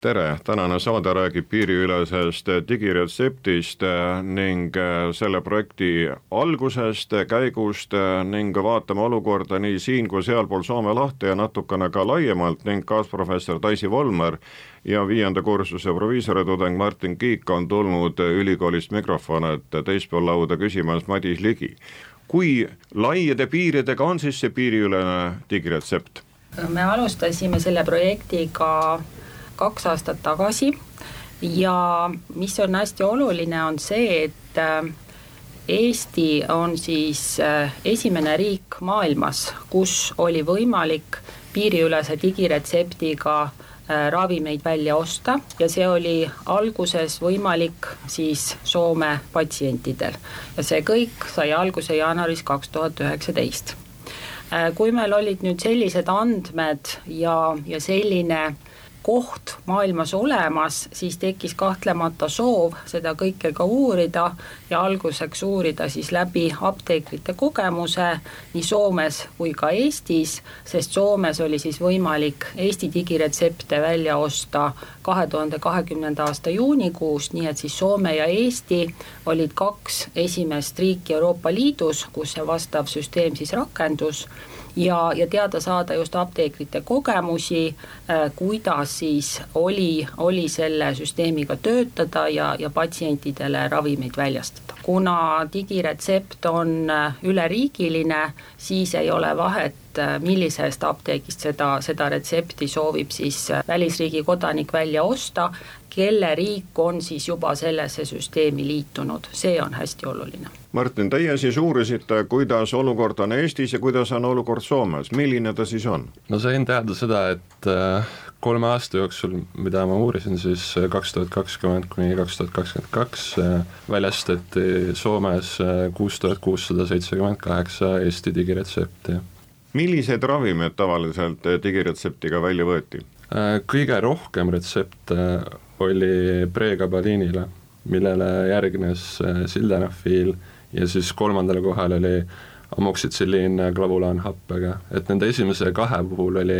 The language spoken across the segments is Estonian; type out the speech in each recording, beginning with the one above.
tere, tänane saade räägib piiriülesest digiretseptist ning selle projekti algusest, käigust ning vaatame olukorda nii siin kui sealpool Soome lahte ja natukene ka laiemalt ning kaasprofessor Daisy Volmer ja viienda kursuse proviisoritudeng Martin Kiik on tulnud ülikoolist mikrofon, et teispool lauda küsimas Madis Ligi. kui laiade piiridega on siis see piiriülene digiretsept? me alustasime selle projektiga kaks aastat tagasi ja mis on hästi oluline, on see, et äh, Eesti on siis äh, esimene riik maailmas, kus oli võimalik piiriülese digiretseptiga äh, ravimeid välja osta ja see oli alguses võimalik siis Soome patsientidel. ja see kõik sai alguse jaanuaris kaks tuhat üheksateist. kui meil olid nüüd sellised andmed ja, ja selline koht maailmas olemas, siis tekkis kahtlemata soov seda kõike ka uurida ja alguseks uurida siis läbi apteekrite kogemuse nii Soomes kui ka Eestis, sest Soomes oli siis võimalik Eesti digiretsepte välja osta kahe tuhande kahekümnenda aasta juunikuus, nii et siis Soome ja Eesti olid kaks esimest riiki Euroopa Liidus, kus see vastav süsteem siis rakendus ja, ja teada saada just apteekrite kogemusi, äh, kuidas siis oli, oli selle süsteemiga töötada ja, ja patsientidele ravimeid väljastada. kuna digiretsept on äh, üleriigiline, siis ei ole vahet, äh, millisest apteegist seda, seda retsepti soovib siis välisriigi kodanik välja osta, kelle riik on siis juba sellesse süsteemi liitunud, see on hästi oluline. Martin, teie siis uurisite, kuidas olukord on Eestis ja kuidas on olukord Soomes, milline ta siis on? no sain teada seda, et äh, kolme aasta jooksul, mida ma uurisin, siis äh, kaks tuhat kakskümmend kuni kaks tuhat kakskümmend kaks äh, väljastati Soomes kuus tuhat kuussada seitsekümmend kaheksa Eesti digiretsepti. millised ravimid tavaliselt digiretseptiga välja võeti? Kõige rohkem retsepte oli pregabaliinile, millele järgnes äh, sildenafil ja siis kolmandal kohal oli amoksitsiliin klavulaanhappega, et nende esimese kahe puhul oli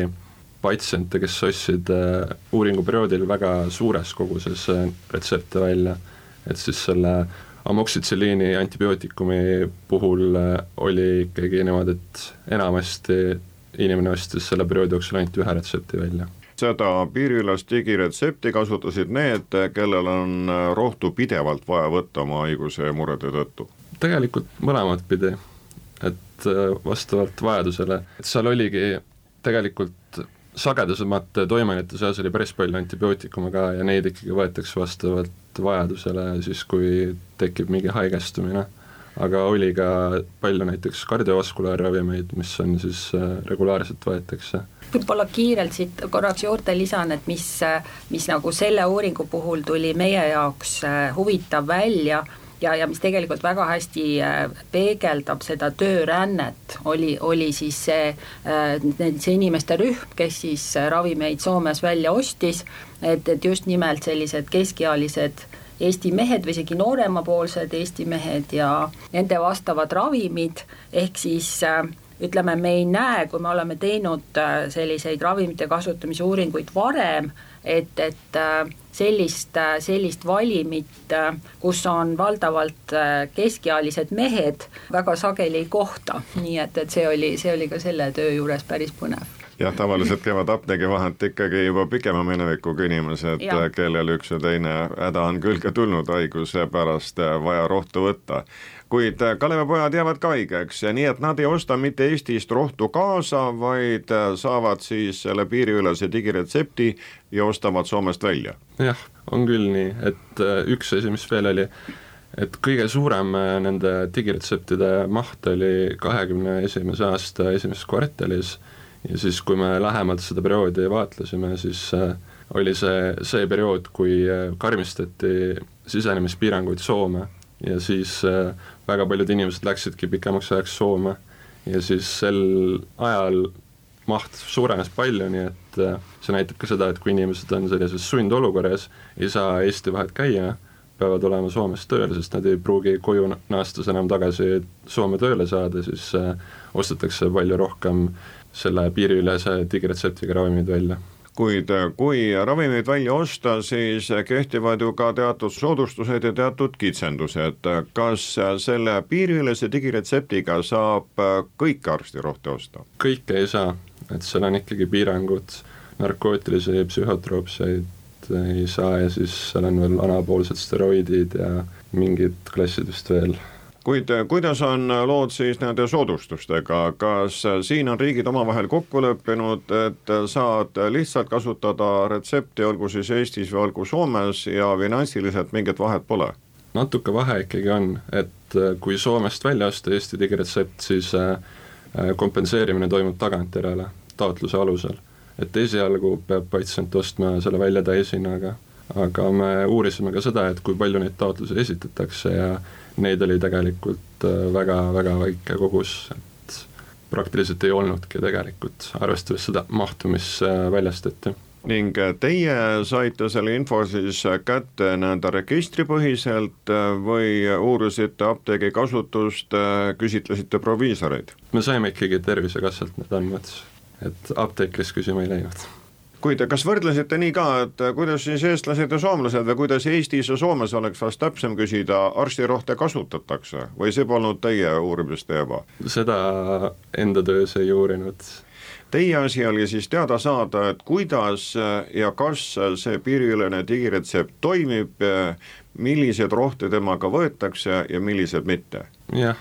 patsiente, kes ostsid äh, uuringuperioodil väga suures koguses äh, retsepte välja, et siis selle amoksitsiliini antibiootikumi puhul oli ikkagi niimoodi, et enamasti inimene ostis selle perioodi jooksul ainult ühe retsepti välja seda piiriülest digiretsepti kasutasid need, kellel on rohtu pidevalt vaja võtta oma haiguse murede tõttu? tegelikult mõlemat pidi, et äh, vastavalt vajadusele, et seal oligi tegelikult sagedasemate toimeainete seas oli päris palju antibiootikume ka ja neid ikkagi võetakse vastavalt vajadusele siis, kui tekib mingi haigestumine. Aga oli ka palju näiteks kardiovaskulaaravimiid, mis on siis äh, regulaarselt võetakse. Võib-olla kiirelt siit korraks juurde lisan, et mis, mis nagu selle uuringu puhul tuli meie jaoks äh, huvitav välja ja, ja mis tegelikult väga hästi äh, peegeldab seda töörännet, oli, oli siis see, äh, see inimeste rühm, kes siis ravimeid Soomes välja ostis, et, et just nimelt sellised keskealised Eesti mehed või isegi nooremapoolsed Eesti mehed ja nende vastavad ravimid, ehk siis äh, ütleme, me ei näe, kui me oleme teinud äh, selliseid ravimite kasutamise uuringuid varem, et, et äh, sellist, sellist valimit, kus on valdavalt keskealised mehed, väga sageli ei kohta, nii et, et see oli, see oli ka selle töö juures päris põnev jah, tavaliselt käivad apteegi vahelt ikkagi juba pikema minevikuga inimesed, kellel üks või teine häda on külge tulnud haiguse pärast vaja rohtu võtta kuid äh, Kalevipojad jäävad ka haigeks, nii et nad ei osta mitte Eestist rohtu kaasa, vaid äh, saavad siis selle piiriülese digiretsepti ja ostavad Soomest välja. jah, on küll nii, et äh, üks asi, mis veel oli, et kõige suurem nende digiretseptide maht oli kahekümne esimese aasta esimeses kvartalis ja siis, kui me lähemalt seda perioodi vaatlesime, siis oli see, see periood, kui karmistati sisenemispiiranguid Soome. Ja siis äh, väga paljud inimesed läksidki pikemaks ajaks Soome. Ja siis sel ajal maht suurenes palju, nii et äh, see näitab ka seda, et kui inimesed on sellises sundolukorras, ei saa Eesti vahet käia, peavad olema Soomes tööl, sest nad ei pruugi koju naastes enam tagasi Soome tööle saada, siis äh, ostetakse palju rohkem selle piiriülese digiretseptiga ravimeid välja kuid kui ravimeid välja osta, siis kehtivad ju ka teatud soodustused ja teatud kitsendused. kas selle piiriülese digiretseptiga saab kõiki arstirohte osta? kõike ei saa, et seal on ikkagi piirangud, narkootilisi psühhotroopseid ei saa ja siis seal on veel anapoolsed steroidid ja mingid klassid vist veel kuid eh, kuidas on lood siis nende soodustustega, kas siin on riigid omavahel kokku leppinud, et saad lihtsalt kasutada retsepti, olgu siis Eestis või olgu Soomes ja finantsiliselt mingit vahet pole? natuke vahe ikkagi on, et eh, kui Soomest välja osta Eesti digiretsept, siis eh, kompenseerimine toimub tagantjärele, taotluse alusel. et esialgu peab patsient ostma selle välja täishinnaga, aga me uurisime ka seda, et kui palju neid taotlusi esitatakse ja neid oli tegelikult väga-väga äh, väike kogus, et praktiliselt ei olnudki tegelikult, arvestades seda mahtu, mis äh, väljastati ning äh, teie saite selle info siis kätte nii-öelda registripõhiselt või uurisite apteegi kasutust, küsitlesite proviisoreid? me saime ikkagi Tervisekassalt need andmed, et apteekris küsima ei läinud kuid kas võrdlesite nii ka, et kuidas siis eestlased ja soomlased või kuidas Eestis ja Soomes oleks vast täpsem küsida, arstirohte kasutatakse või see polnud teie uurimisteema? seda enda töös ei uurinud. Teie asi oli siis teada saada, et kuidas ja kas see piiriülene digiretsept toimib, milliseid rohte temaga võetakse ja millised mitte? jah,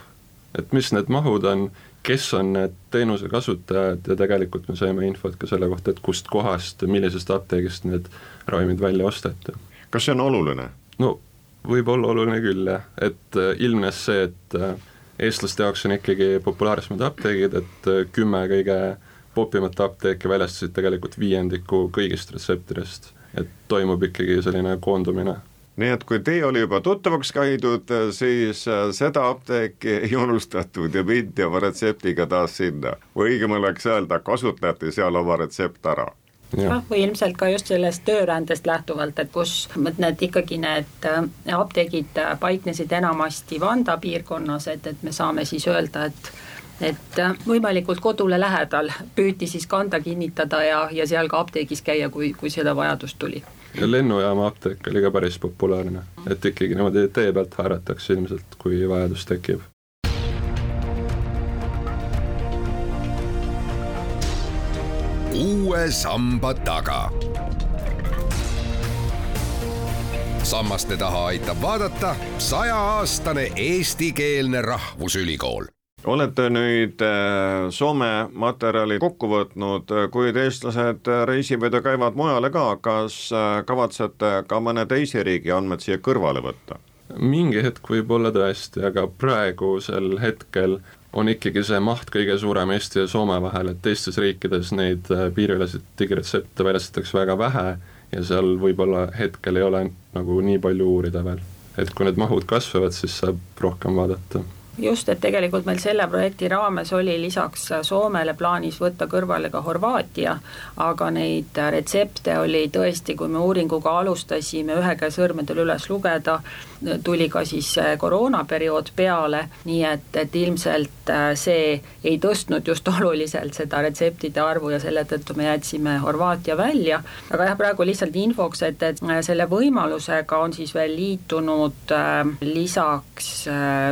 et mis need mahud on kes on need teenuse kasutajad ja tegelikult me saime infot ka selle kohta, et kust kohast, millisest apteegist need ravimid välja osteti. kas see on oluline? no võib olla oluline küll jah, et äh, ilmnes see, et äh, eestlaste jaoks on ikkagi populaarsemad apteegid, et äh, kümme kõige popimat apteeki väljastasid tegelikult viiendiku kõigist retseptidest, et toimub ikkagi selline koondumine nii et kui teie oli juba tuttavaks käidud, siis äh, seda apteeki ei unustatud ja mindi oma retseptiga taas sinna. või õigem oleks öelda, kasutati seal oma retsept ära jah, või ilmselt ka just sellest töörändest lähtuvalt, et kus need ikkagi need äh, apteegid paiknesid enamasti Vanda piirkonnas, et, et me saame siis öelda, et et äh, võimalikult kodule lähedal püüti siis kanda kinnitada ja, ja seal ka apteegis käia, kui, kui seda vajadust tuli. Ja lennujaama apteek oli ka päris populaarne, et ikkagi niimoodi tee pealt haaratakse ilmselt, kui vajadus tekib. uue samba taga. Sammaste taha aitab vaadata sajaaastane eestikeelne rahvusülikool olete nüüd äh, Soome materjali kokku võtnud, kuid eestlased reisivad ja käivad mujale ka, kas äh, kavatsete ka mõne teise riigi andmed siia kõrvale võtta? mingi hetk võib-olla tõesti, aga praegusel hetkel on ikkagi see maht kõige suurem Eesti ja Soome vahel, et teistes riikides neid äh, piiriüleseid digiretsepte väljastatakse väga vähe ja seal võib-olla hetkel ei ole nagu nii palju uurida veel. et kui need mahud kasvavad, siis saab rohkem vaadata just, et tegelikult meil selle projekti raames oli lisaks Soomele plaanis võtta kõrvale ka Horvaatia, aga neid retsepte oli tõesti, kui me uuringuga alustasime, ühe käe sõrmedel üles lugeda, tuli ka siis koroonaperiood peale, nii et, et ilmselt äh, see ei tõstnud just oluliselt seda retseptide arvu ja selle tõttu me jätsime Horvaatia välja, aga jah, praegu lihtsalt infoks, et, et äh, selle võimalusega on siis veel liitunud äh, lisaks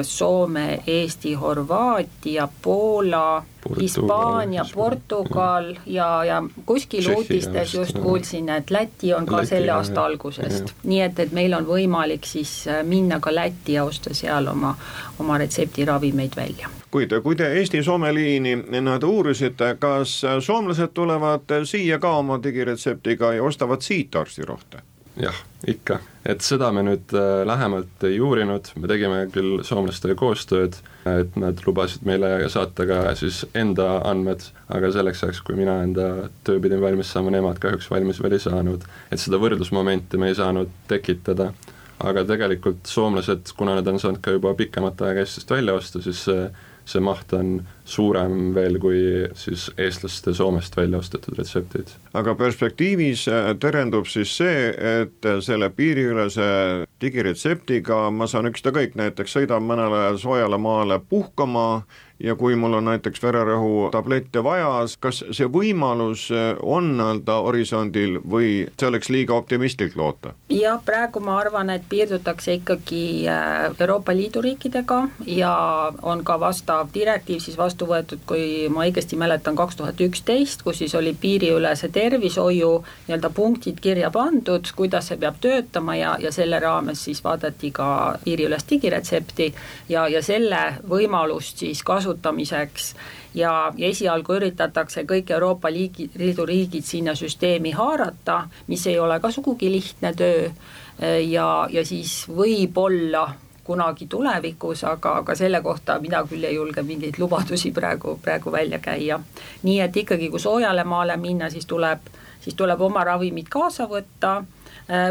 Soome Eesti, Horvaatia, Poola, Hispaania, Portugal ja, ja kuskil uudistes just kuulsin, et Läti on ka Läti, selle aasta algusest. nii et, et meil on võimalik siis äh, minna ka Lätti ja osta seal oma, oma retseptiravimeid välja. kuid kui te Eesti-Soome liini nii-öelda uurisite, kas soomlased tulevad siia ka oma digiretseptiga ja ostavad siit arstirohte? Jah, ikka, et seda me nüüd äh, lähemalt ei uurinud, me tegime küll soomlastega koostööd, et nad lubasid meile saata ka siis enda andmed, aga selleks ajaks, kui mina enda töö pidin valmis saama, nemad kahjuks valmis veel ei saanud. et seda võrdlusmomenti me ei saanud tekitada, aga tegelikult soomlased, kuna nad on saanud ka juba pikemat aega Eestist välja osta, siis see see maht on suurem veel kui siis eestlaste Soomest välja ostetud retseptid. aga perspektiivis äh, terendub siis see, et selle piiriülese digiretseptiga ma saan ükskõik, näiteks sõidan mõnele soojale maale puhkama ja kui mul on näiteks vererõhu tablette vaja, kas see võimalus äh, on nii-öelda horisondil või see oleks liiga optimistlik loota? jah, praegu ma arvan, et piirdutakse ikkagi äh, Euroopa Liidu riikidega ja on ka vastav direktiiv siis vastu võetud, kui ma õigesti mäletan, kaks tuhat üksteist, kus siis oli piiriülese tervishoiu nii-öelda punktid kirja pandud, kuidas see peab töötama ja, ja selle raames siis vaadati ka piiriülest digiretsepti ja, ja selle võimalust siis kasutada kasutamiseks ja, ja esialgu üritatakse kõik Euroopa liigi, Liidu riigid sinna süsteemi haarata, mis ei ole ka sugugi lihtne töö ja, ja siis võib-olla kunagi tulevikus, aga, aga selle kohta mina küll ei julge mingeid lubadusi praegu, praegu välja käia. nii et ikkagi, kui soojale maale minna, siis tuleb, siis tuleb oma ravimid kaasa võtta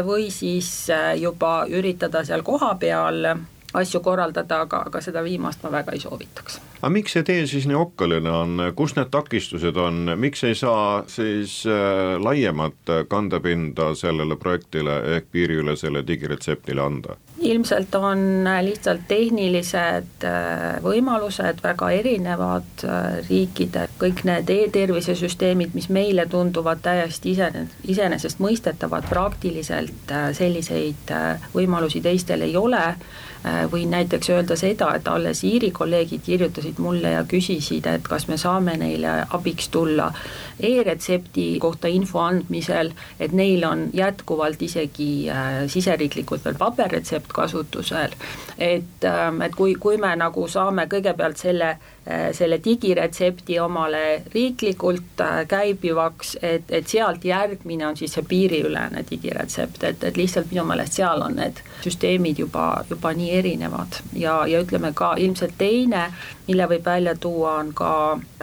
või siis juba üritada seal kohapeal asju korraldada, aga, aga seda viimast ma väga ei soovitaks. Aga miks see tee siis nii okkaline on, kus need takistused on, miks ei saa siis äh, laiemat kandepinda sellele projektile ehk piiriülesele digiretseptile anda? Ilmselt on lihtsalt tehnilised äh, võimalused väga erinevad äh, riikide, kõik need e-tervise süsteemid, mis meile tunduvad täiesti ise, iseenesestmõistetavad, praktiliselt äh, selliseid võimalusi teistel ei ole. Äh, võin näiteks öelda seda, et alles Iiri kolleegid kirjutasid mulle ja küsisid, et kas me saame neile abiks tulla e-retsepti kohta info andmisel, et neil on jätkuvalt isegi äh, siseriiklikult veel paberretsept kasutusel. et, ähm, et kui, kui me nagu saame kõigepealt selle äh, selle digiretsepti omale riiklikult käibivaks, et, et sealt järgmine on siis see piiriülene digiretsept, et, et lihtsalt minu meelest seal on need süsteemid juba, juba nii erinevad. Ja, ja ütleme ka ilmselt teine, mille võib välja tuua, on ka,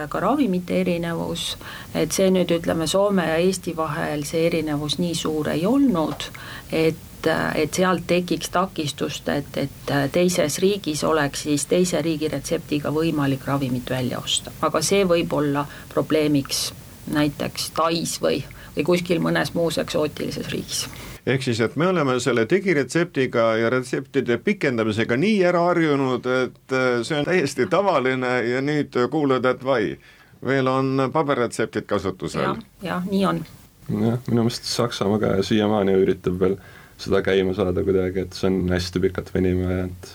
ka ravimite erinevus, et see nüüd ütleme, Soome ja Eesti vahel see erinevus nii suur ei olnud, et et sealt tekiks takistust, et, et teises riigis oleks siis teise riigi retseptiga võimalik ravimit välja osta, aga see võib olla probleemiks näiteks Tais või, või kuskil mõnes muus eksootilises riigis ehk siis, et me oleme selle digiretseptiga ja retseptide pikendamisega nii ära harjunud, et äh, see on täiesti tavaline ja nüüd kuulad, et vai, veel on paberretseptid kasutusel ja,. jah, nii on. jah, minu meelest Saksamaa ka siiamaani üritab veel seda käima saada kuidagi, et see on hästi pikalt venima jäänud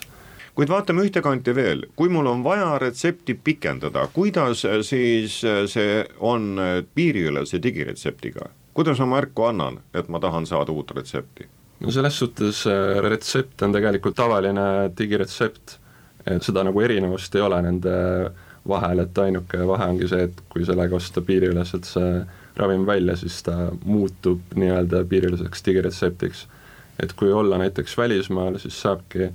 kuid vaatame ühte kanti veel, kui mul on vaja retsepti pikendada, kuidas siis see on piiriülese digiretseptiga? kuidas ma märku annan, et ma tahan saada uut retsepti? no selles suhtes äh, retsept on tegelikult tavaline digiretsept, et seda nagu erinevust ei ole nende vahel, et ainuke vahe ongi see, et kui sellega osta piiriüleselt see ravim välja, siis ta muutub nii-öelda piiriüleseks digiretseptiks. Et kui olla näiteks välismaal, siis saabki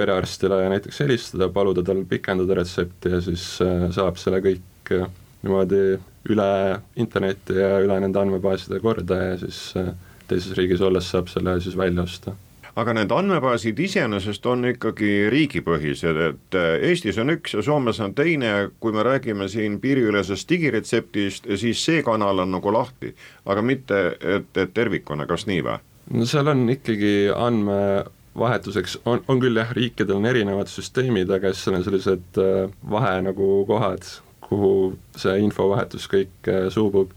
perearstile näiteks helistada, paluda tal pikendada retsepti ja siis äh, saab selle kõik äh, niimoodi üle interneti ja üle nende andmebaaside korda ja siis äh, teises riigis olles saab selle siis välja osta aga need andmebaasid iseenesest on ikkagi riigipõhised, et Eestis on üks ja Soomes on teine, kui me räägime siin piiriülesest digiretseptist, siis see kanal on nagu lahti, aga mitte, et, et tervikuna, kas nii või? No seal on ikkagi andmevahetuseks, on, on küll jah, riikidel on erinevad süsteemid, aga siis seal on sellised äh, vahe nagu kohad, kuhu see infovahetus kõik äh, suubub.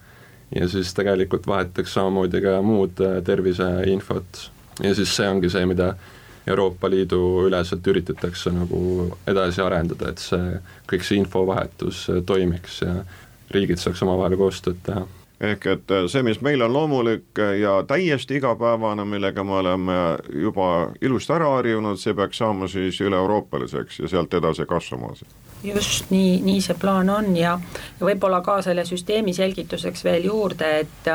Ja siis tegelikult vahetatakse samamoodi ka muud äh, terviseinfot. Ja siis see ongi see, mida Euroopa Liidu üleselt üritatakse nagu edasi arendada, et see, kõik see infovahetus toimiks ja riigid saaks omavahel koostööd teha ehk et see, mis meil on loomulik ja täiesti igapäevane, millega me oleme juba ilusti ära harjunud, see peaks saama siis üle-euroopaliseks ja sealt edasi kasvama just nii, nii see plaan on ja võib-olla ka selle süsteemi selgituseks veel juurde, et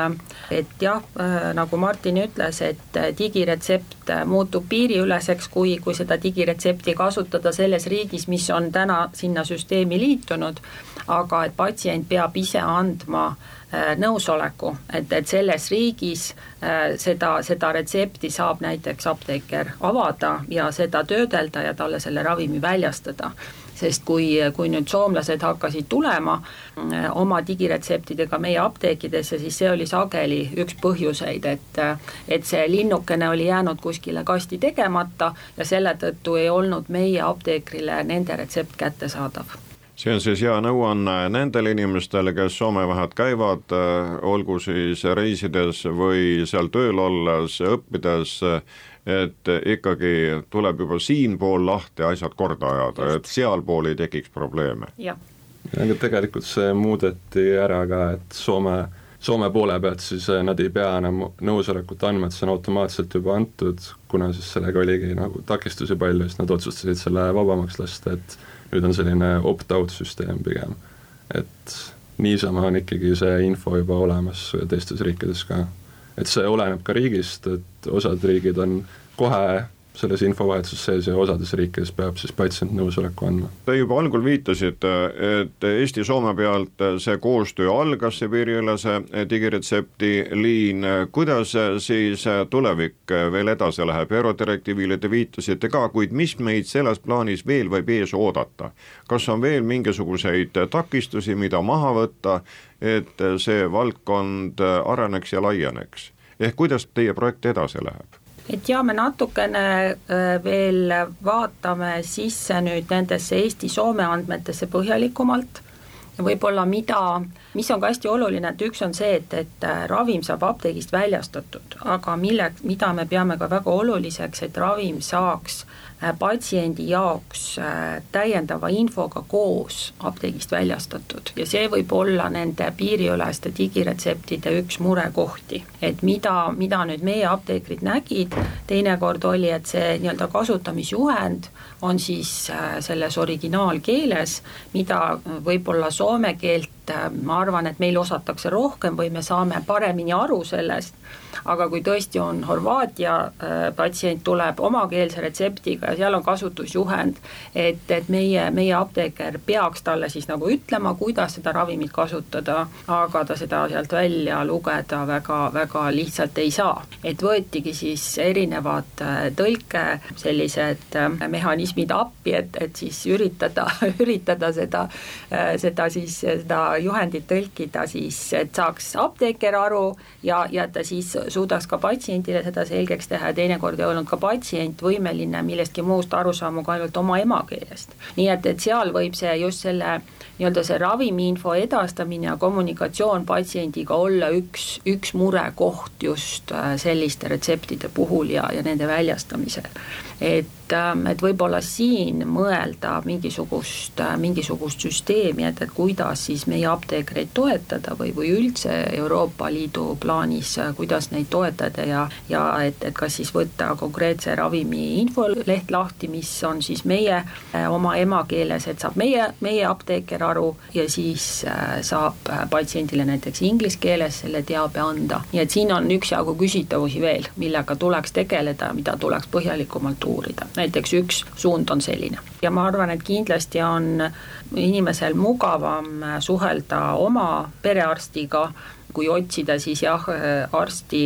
et jah, nagu Martin ütles, et digiretsept muutub piiriüleseks, kui, kui seda digiretsepti kasutada selles riigis, mis on täna sinna süsteemi liitunud, aga et patsient peab ise andma äh, nõusoleku, et, et selles riigis äh, seda, seda retsepti saab näiteks apteeker avada ja seda töödelda ja talle selle ravimi väljastada sest kui, kui nüüd soomlased hakkasid tulema äh, oma digiretseptidega meie apteekidesse, siis see oli sageli üks põhjuseid, et et see linnukene oli jäänud kuskile kasti tegemata ja selle tõttu ei olnud meie apteekrile nende retsept kättesaadav see on siis hea nõuanne nendele inimestele, kes Soome vahet käivad, äh, olgu siis reisides või seal tööl olles, õppides, et ikkagi tuleb juba siinpool lahti asjad korda ajada, et sealpool ei tekiks probleeme. aga tegelikult see muudeti ära ka, et Soome Soome poole pealt siis äh, nad ei pea enam nõusolekut andma, et see on automaatselt juba antud, kuna siis sellega oligi nagu takistusi palju, siis nad otsustasid selle vabamaks lasta, et nüüd on selline opt-out süsteem pigem. et niisama on ikkagi see info juba olemas teistes riikides ka. et see oleneb ka riigist, et osad riigid on kohe selles infovahetuses sees ja osades riikides peab siis patsient nõusoleku andma. Te juba algul viitasite, et Eesti-Soome pealt see koostöö algas, see piiriülese digiretsepti liin, kuidas siis tulevik veel edasi läheb, eurodirektiivile te viitasite ka, kuid mis meid selles plaanis veel võib ees oodata? kas on veel mingisuguseid takistusi, mida maha võtta, et see valdkond areneks ja laieneks? ehk kuidas teie projekt edasi läheb? Et ja me natukene äh, veel vaatame sisse nüüd nendesse Eesti-Soome andmetesse põhjalikumalt. Ja võib-olla mida, mis on ka hästi oluline, et üks on see, et, et äh, ravim saab apteegist väljastatud, aga mille, mida me peame ka väga oluliseks, et ravim saaks Äh, patsiendi jaoks äh, täiendava infoga koos apteegist väljastatud ja see võib olla nende piiriüleste digiretseptide üks murekohti. et mida, mida nüüd meie apteekrid nägid, teinekord oli, et see nii-öelda kasutamisjuhend on siis selles originaalkeeles, mida võib-olla soome keelt ma arvan, et meil osatakse rohkem või me saame paremini aru sellest, aga kui tõesti on Horvaatia äh, patsient tuleb omakeelse retseptiga ja seal on kasutusjuhend, et, et meie, meie apteeker peaks talle siis nagu ütlema, kuidas seda ravimit kasutada, aga ta seda sealt välja lugeda väga, väga lihtsalt ei saa. et võetigi siis erinevad äh, tõlke sellised äh, mehhanismid appi, et, et siis üritada, üritada seda, seda siis, seda juhendit tõlkida siis, et saaks apteeker aru ja, ja ta siis suudaks ka patsiendile seda selgeks teha ja teinekord ei olnud ka patsient võimeline millestki muust aru saama kui ainult oma emakeelest. nii et, et seal võib see just selle nii-öelda see ravimiinfo edastamine ja kommunikatsioon patsiendiga olla üks, üks murekoht just äh, selliste retseptide puhul ja, ja nende väljastamisel. et Ähm, et võib-olla siin mõelda mingisugust, äh, mingisugust süsteemi, et, et kuidas siis meie apteekreid toetada või, või üldse Euroopa Liidu plaanis, äh, kuidas neid toetada ja, ja et, et kas siis võtta konkreetse ravimi infoleht lahti, mis on siis meie oma emakeeles, et saab meie, meie apteeker aru ja siis saab patsiendile näiteks inglise keeles selle teabe anda, nii et siin on üksjagu küsitavusi veel, millega tuleks tegeleda, mida tuleks põhjalikumalt uurida. Näiteks üks suund on selline. ja ma arvan, et kindlasti on inimesel mugavam suhelda oma perearstiga, kui otsida siis jah, arsti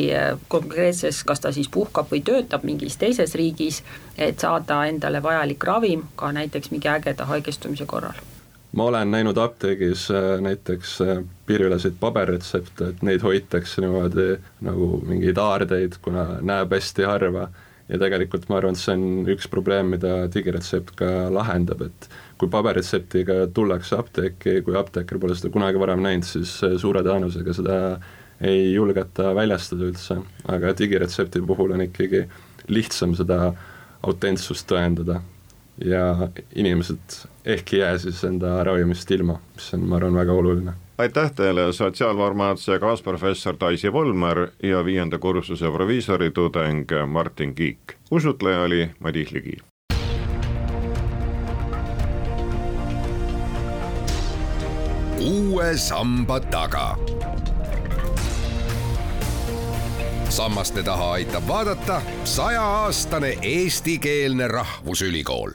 konkreetses, kas ta siis puhkab või töötab mingis teises riigis, et saada endale vajalik ravim ka näiteks mingi ägeda haigestumise korral ma olen näinud apteegis äh, näiteks äh, piiriüleseid paberretsepte, et neid hoitakse niimoodi nagu mingeid aardeid, kuna näeb hästi harva. Ja tegelikult ma arvan, et see on üks probleem, mida digiretsept ka lahendab, et kui paberretseptiga tullakse apteeki, kui apteeker pole seda kunagi varem näinud, siis suure tõenäosusega seda ei julgeta väljastada üldse, aga digiretsepti puhul on ikkagi lihtsam seda autentsust tõendada ja inimesed ehk ei jää siis enda ravimist ilma, mis on, ma arvan, väga oluline aitäh teile, sotsiaalfarmaatsia kaasprofessor Daisy Volmer ja viienda kursuse proviisoritudeng Martin Kiik. usutleja oli Madis Ligi. uue samba taga. sammaste taha aitab vaadata sajaaastane eestikeelne rahvusülikool